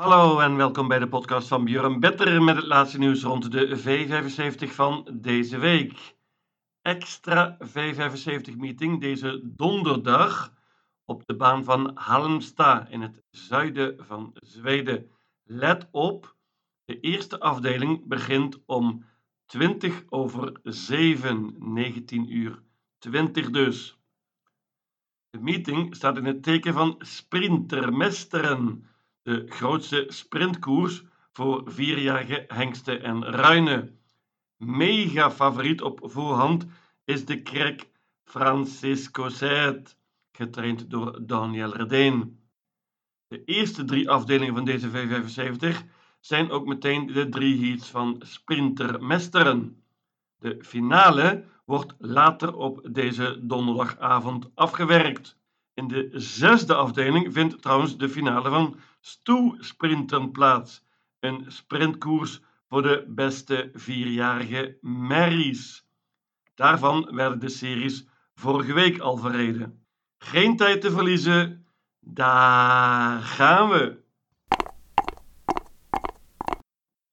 Hallo en welkom bij de podcast van Björn Better met het laatste nieuws rond de V75 van deze week. Extra V75 meeting deze donderdag op de baan van Halmstad in het zuiden van Zweden. Let op, de eerste afdeling begint om 20 over 7, 19 uur 20 dus. De meeting staat in het teken van Sprintermesteren, de grootste sprintkoers voor vierjarige hengsten en ruinen. Mega favoriet op voorhand is de krek Francisco Zet, getraind door Daniel Redeen. De eerste drie afdelingen van deze V75 zijn ook meteen de drie heats van Sprintermesteren. De finale wordt later op deze donderdagavond afgewerkt. In de zesde afdeling vindt trouwens de finale van Stoe-sprinten plaats. Een sprintkoers voor de beste vierjarige merries. Daarvan werden de series vorige week al verreden. Geen tijd te verliezen, daar gaan we!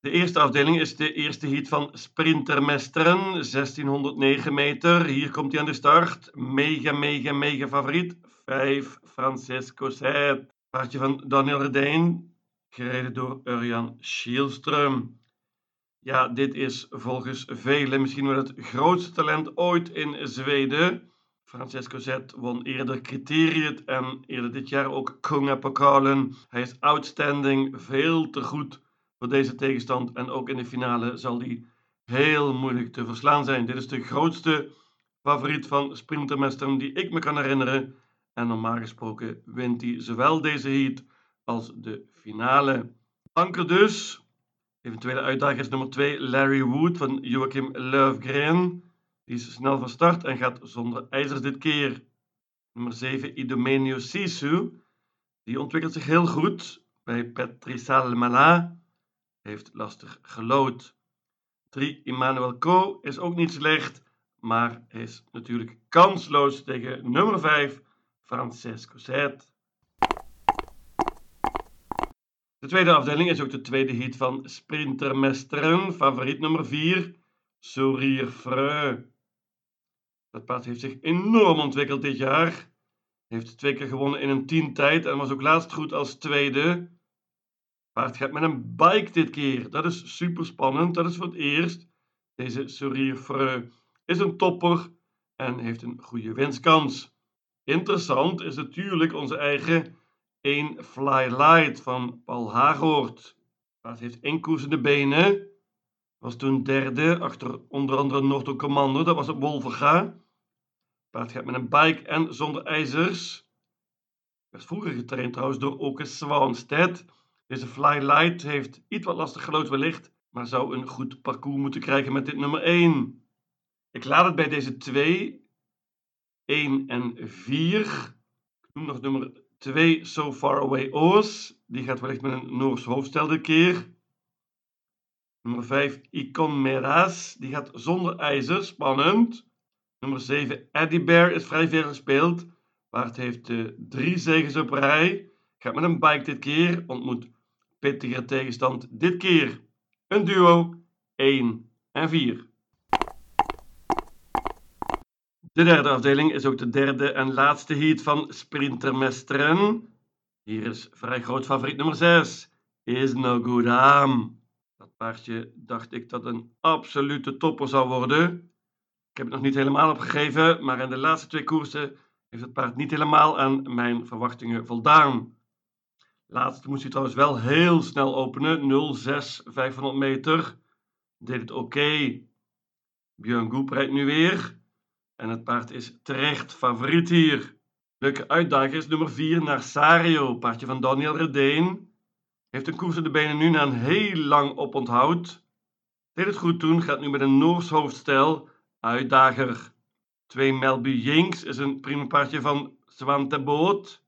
De eerste afdeling is de eerste heat van Sprintermesteren, 1609 meter. Hier komt hij aan de start. Mega, mega, mega favoriet. 5 Francesco Seid. Paardje van Daniel Redijn, gereden door Urjan Schielström. Ja, dit is volgens velen misschien wel het grootste talent ooit in Zweden. Francesco Zet won eerder Criteriet en eerder dit jaar ook Kungapokalen. Hij is outstanding, veel te goed voor deze tegenstand. En ook in de finale zal hij heel moeilijk te verslaan zijn. Dit is de grootste favoriet van Sprintermester die ik me kan herinneren. En normaal gesproken wint hij zowel deze heat als de finale. Anker dus. Eventuele uitdager is nummer 2 Larry Wood van Joachim Löfgren. Die is snel van start en gaat zonder ijzers dit keer. Nummer 7 Idomenio Sisu. Die ontwikkelt zich heel goed bij Petrisal Mala heeft lastig gelood. 3. Emmanuel Co is ook niet slecht, maar is natuurlijk kansloos tegen nummer 5 Francesco Zet. De tweede afdeling is ook de tweede heat van Sprintermesteren. Favoriet nummer 4, Sourire Freu. Dat paard heeft zich enorm ontwikkeld dit jaar. Heeft twee keer gewonnen in een teamtijd en was ook laatst goed als tweede. Paard gaat met een bike dit keer. Dat is super spannend. Dat is voor het eerst. Deze Sourire is een topper en heeft een goede winstkans. Interessant is natuurlijk onze eigen 1 Fly Light van Paul Hagoort. Paard heeft inkoersende benen. Was toen derde achter onder andere Norton Commander. Dat was op Wolverga. Paard gaat met een bike en zonder ijzers. Werd vroeger getraind trouwens door Oke Swanstedt. Deze Fly Light heeft iets wat lastig gelood wellicht, maar zou een goed parcours moeten krijgen met dit nummer 1. Ik laat het bij deze 2, 1 en 4. Ik noem nog nummer 2 So Far Away Oos. Die gaat wellicht met een Noors hoofdstel dit keer. Nummer 5 Icon Meras. Die gaat zonder ijzer, spannend. Nummer 7 Eddie Bear is vrij veel gespeeld. Paard heeft uh, drie zegens op rij. Gaat met een bike dit keer. Ontmoet pittige tegenstand. Dit keer een duo 1 en 4. De derde afdeling is ook de derde en laatste heat van Sprintermesteren. Hier is vrij groot favoriet nummer 6. Is no good am. Dat paardje dacht ik dat een absolute topper zou worden. Ik heb het nog niet helemaal opgegeven, maar in de laatste twee koersen heeft het paard niet helemaal aan mijn verwachtingen voldaan. Laatst moest hij trouwens wel heel snel openen. 06 500 meter. Deed het oké. Okay. Björn Goep rijdt nu weer. En het paard is terecht favoriet hier. Leuke uitdager is nummer 4 Narsario. Paardje van Daniel Redeen. Heeft een koers in de benen nu na een heel lang oponthoud. Deed het goed toen. Gaat nu met een Noors hoofdstijl. Uitdager. 2 Melby Jinks is een prima paardje van Swante Boot.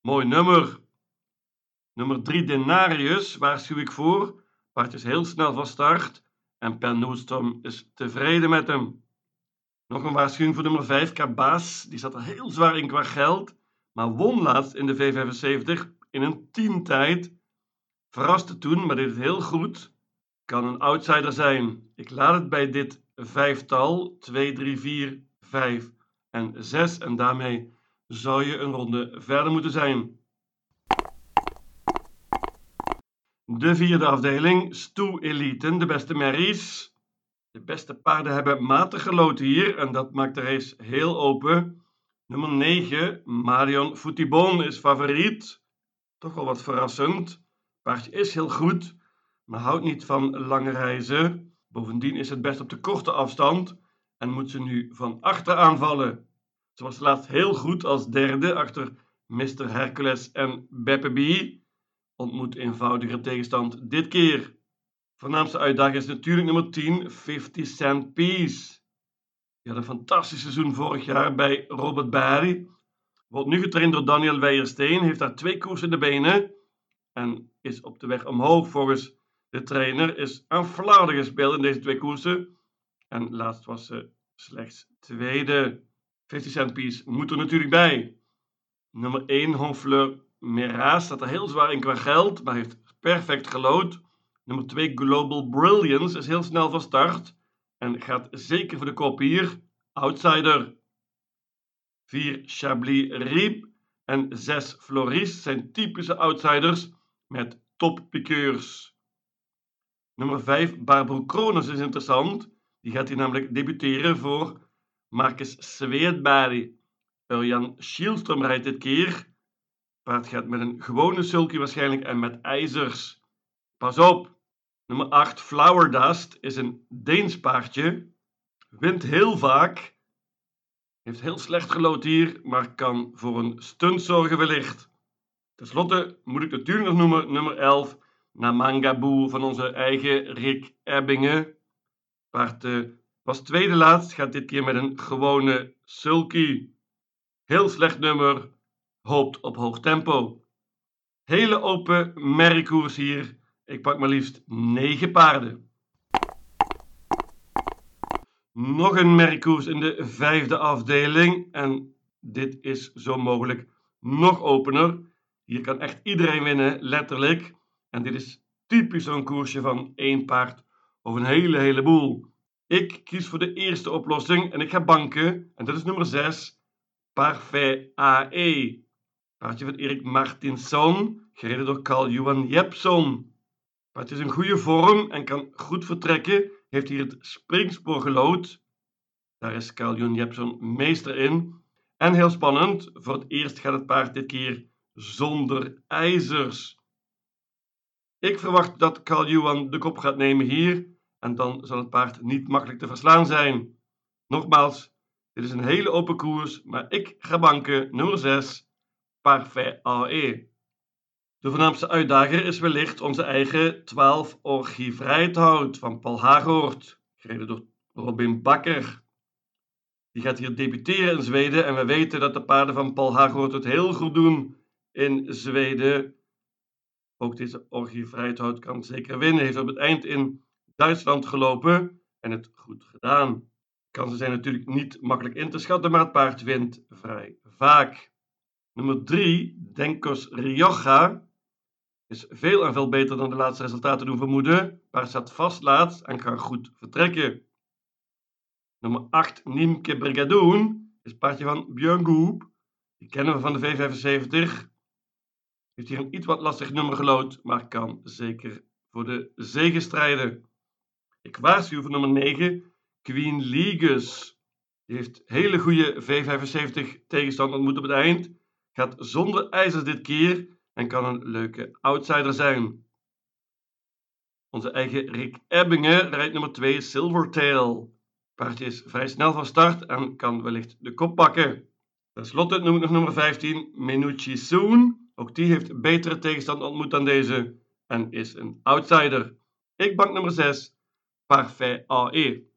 Mooi nummer. Nummer 3 Denarius waarschuw ik voor. Paard is heel snel van start en Per Noostrom is tevreden met hem. Nog een waarschuwing voor nummer 5 Cabas. Die zat er heel zwaar in qua geld, maar won laatst in de V75 in een teamtijd. Verraste toen, maar deed het heel goed. Kan een outsider zijn. Ik laat het bij dit vijftal. 2, 3, 4, 5 en 6. En daarmee zou je een ronde verder moeten zijn. De vierde afdeling, Stoe Eliten, de beste merries. De beste paarden hebben matig geloten hier en dat maakt de race heel open. Nummer 9, Marion Foutibon is favoriet. Toch wel wat verrassend. Paardje is heel goed, maar houdt niet van lange reizen. Bovendien is het best op de korte afstand en moet ze nu van achter aanvallen. Ze was laatst heel goed als derde achter Mr. Hercules en Beppe. Ontmoet eenvoudiger tegenstand dit keer. Voornaamste uitdaging is natuurlijk nummer 10, 50 Cent Piece. Die had een fantastisch seizoen vorig jaar bij Robert Barry. Wordt nu getraind door Daniel Weijersteen, heeft daar twee koersen in de benen en is op de weg omhoog volgens de trainer. Is aan Vlaanderen gespeeld in deze twee koersen en laatst was ze slechts tweede. 50 Cent Piece moet er natuurlijk bij. Nummer 1, Honfleur Mera, staat er heel zwaar in qua geld, maar heeft perfect gelood. Nummer 2, Global Brilliance, is heel snel van start en gaat zeker voor de kop hier. Outsider. 4, Chablis Riep en 6, Floris zijn typische outsiders met toppikeurs. Nummer 5, Barbro Kronos is interessant. Die gaat hier namelijk debuteren voor Marcus Sweetbari. Jan Schielström rijdt dit keer. Paard gaat met een gewone sulky waarschijnlijk en met ijzers. Pas op! Nummer 8, Flower Dust, is een Deens paardje. Wint heel vaak. Heeft heel slecht gelood hier, maar kan voor een stunt zorgen wellicht. Ten slotte moet ik natuurlijk nog noemen nummer 11, Namangaboe van onze eigen Rick Ebbingen. Paard uh, was tweede laatst, gaat dit keer met een gewone sulky. Heel slecht nummer, hoopt op hoog tempo. Hele open merriekoers hier. Ik pak maar liefst 9 paarden. Nog een merriekoers in de vijfde afdeling. En dit is zo mogelijk nog opener. Hier kan echt iedereen winnen, letterlijk. En dit is typisch zo'n koersje van één paard of een hele heleboel. Ik kies voor de eerste oplossing en ik ga banken. En dat is nummer 6, Parfait AE. Paardje van Erik Martinsson, gereden door Carl-Johan Jepson. Paardje is in goede vorm en kan goed vertrekken. Heeft hier het springspoor gelood. Daar is Carl-Johan Jepson meester in. En heel spannend, voor het eerst gaat het paard dit keer zonder ijzers. Ik verwacht dat Carl-Johan de kop gaat nemen hier en dan zal het paard niet makkelijk te verslaan zijn. Nogmaals, dit is een hele open koers, maar ik ga banken nummer 6, Parfait AE. De voornaamste uitdager is wellicht onze eigen 12 Orgie Vrijthout van Paul Hagoort, gereden door Robin Bakker. Die gaat hier debuteren in Zweden en we weten dat de paarden van Paul Hagoort het heel goed doen in Zweden. Ook deze Orgie Vrijthout kan zeker winnen, heeft op het eind in Duitsland gelopen en het goed gedaan. Kansen zijn natuurlijk niet makkelijk in te schatten, maar het paard wint vrij vaak. Nummer 3, Denkos Rioja, is veel en veel beter dan de laatste resultaten doen vermoeden. Paard staat vast laatst en kan goed vertrekken. Nummer 8, Niemke Brigadoon, is paardje van Björn. Die kennen we van de V75. Heeft hier een iets wat lastig nummer gelood, maar kan zeker voor de zege strijden. Ik waarschuw voor nummer 9, Queen Ligus. Die heeft hele goede V75 tegenstand ontmoet op het eind. Gaat zonder ijzers dit keer en kan een leuke outsider zijn. Onze eigen Rick Ebbingen rijdt nummer 2 Silvertail. Paardje is vrij snel van start en kan wellicht de kop pakken. Ten slotte noem ik nog nummer 15 Minucci Soon. Ook die heeft betere tegenstand ontmoet dan deze en is een outsider. Ik bank nummer 6 Parfait AE.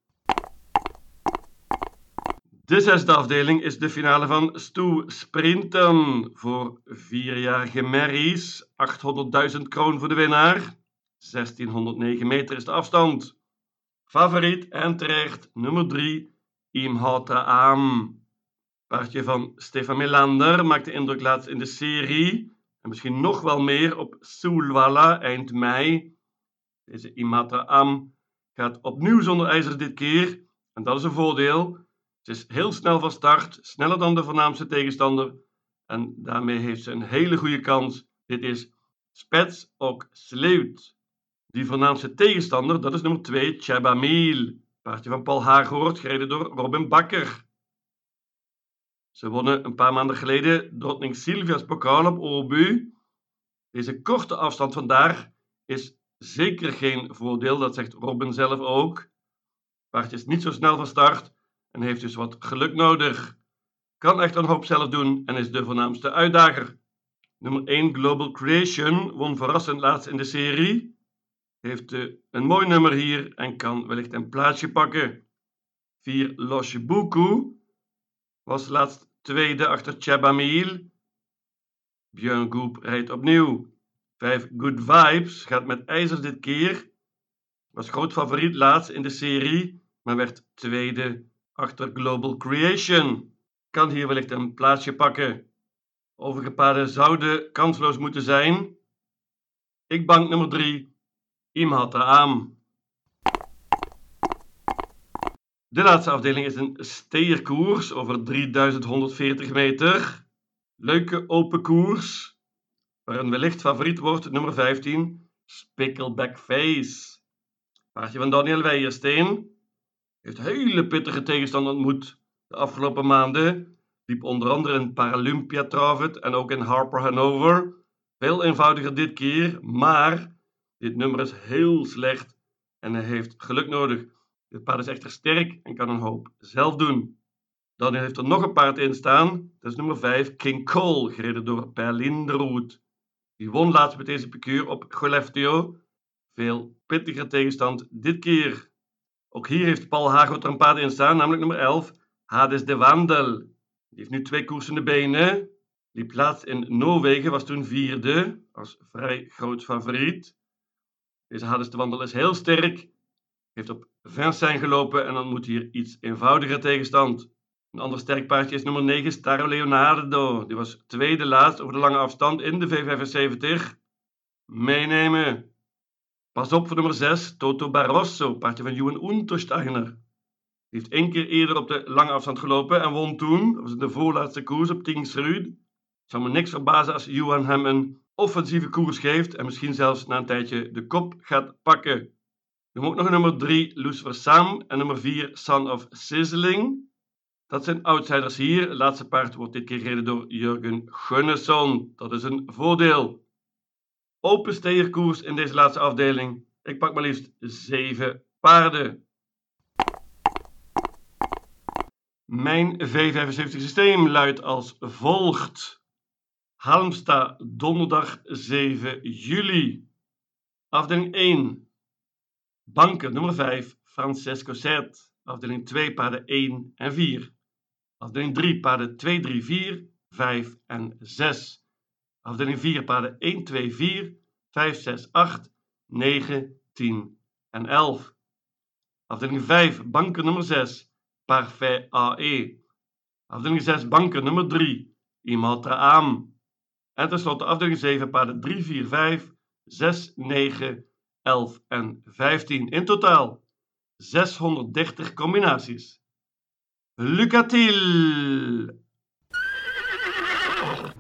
De zesde afdeling is de finale van Stoe Sprinten voor vierjarige merries. 800.000 kroon voor de winnaar. 1609 meter is de afstand. Favoriet en terecht nummer 3, Imhota Am. Paardje van Stefan Melander maakte indruk laatst in de serie. en misschien nog wel meer op Sulwala eind mei. Deze Imatra Am gaat opnieuw zonder ijzer dit keer en dat is een voordeel. Ze is heel snel van start, sneller dan de voornaamste tegenstander en daarmee heeft ze een hele goede kans. Dit is Spets ook Sleut. Die voornaamste tegenstander, dat is nummer 2, Chabamil. Paardje van Paul Haaghoort, gereden door Robin Bakker. Ze wonnen een paar maanden geleden Drottning Sylvia's pokaal op Obu. Deze korte afstand vandaar is zeker geen voordeel, dat zegt Robin zelf ook. Paardje is niet zo snel van start en heeft dus wat geluk nodig. Kan echt een hoop zelf doen en is de voornaamste uitdager. Nummer 1 Global Creation won verrassend laatst in de serie. Heeft uh, een mooi nummer hier en kan wellicht een plaatsje pakken. 4 Losjebuku was laatst tweede achter Chabamil. Björn Goop rijdt opnieuw. 5 Good Vibes gaat met ijzer dit keer. Was groot favoriet laatst in de serie, maar werd tweede achter Global Creation. Kan hier wellicht een plaatsje pakken. Overige paarden zouden kansloos moeten zijn. Ik bank nummer 3, Imhata aan. De laatste afdeling is een steerkoers over 3140 meter. Leuke open koers, waarin wellicht favoriet wordt nummer 15, Spickleback Face. Paardje van Daniel Weijersteen heeft hele pittige tegenstander ontmoet de afgelopen maanden. Liep onder andere in Paralympia Travet en ook in Harper Hanover. Veel eenvoudiger dit keer, maar dit nummer is heel slecht en hij heeft geluk nodig. Dit paard is echter sterk en kan een hoop zelf doen. Dan heeft er nog een paard in staan. Dat is nummer 5, King Cole, gereden door Perlinderoet. Die won laatst met deze piqueur op Goleftio. Veel pittiger tegenstand dit keer. Ook hier heeft Paul Hagot er een paard in staan, namelijk nummer 11, Hades de Wandel. Die heeft nu twee koersende benen. Die plaats in Noorwegen was toen vierde, als vrij groot favoriet. Deze Hades de Wandel is heel sterk, heeft op Vincennes gelopen en dan moet hier iets eenvoudiger tegenstand. Een ander sterk paardje is nummer 9, Staro Leonardo. Die was tweede laatst over de lange afstand in de V75. Meenemen. Pas op voor nummer 6, Toto Barroso, paardje van Johan Untersteiner. Die heeft één keer eerder op de lange afstand gelopen en won toen, dat was in de voorlaatste koers op Tingsrud. Het zou me niks verbazen als Johan hem een offensieve koers geeft en misschien zelfs na een tijdje de kop gaat pakken. Hebben ook nog nummer 3, Lucifer Sam en nummer 4, Son of Sizzling. Dat zijn outsiders hier. Het laatste paard wordt dit keer gereden door Jurgen Gunnesson. Dat is een voordeel. Open steerkoers in deze laatste afdeling. Ik pak maar liefst 7 paarden. Mijn V75 systeem luidt als volgt. Halmstad, donderdag 7 juli. Afdeling 1. Banken, nummer 5, Francesco Zet. Afdeling 2, paarden 1 en 4. Afdeling 3, paarden 2, 3, 4, 5 en 6. Afdeling 4, paarden 1, 2, 4, 5, 6, 8, 9, 10 en 11. Afdeling 5, banken nummer 6. Parfait AE. Afdeling 6 banken nummer 3, Imatra Am. En tenslotte afdeling 7 paarden 3, 4, 5, 6, 9, 11 en 15. In totaal 630 combinaties. Lucatil!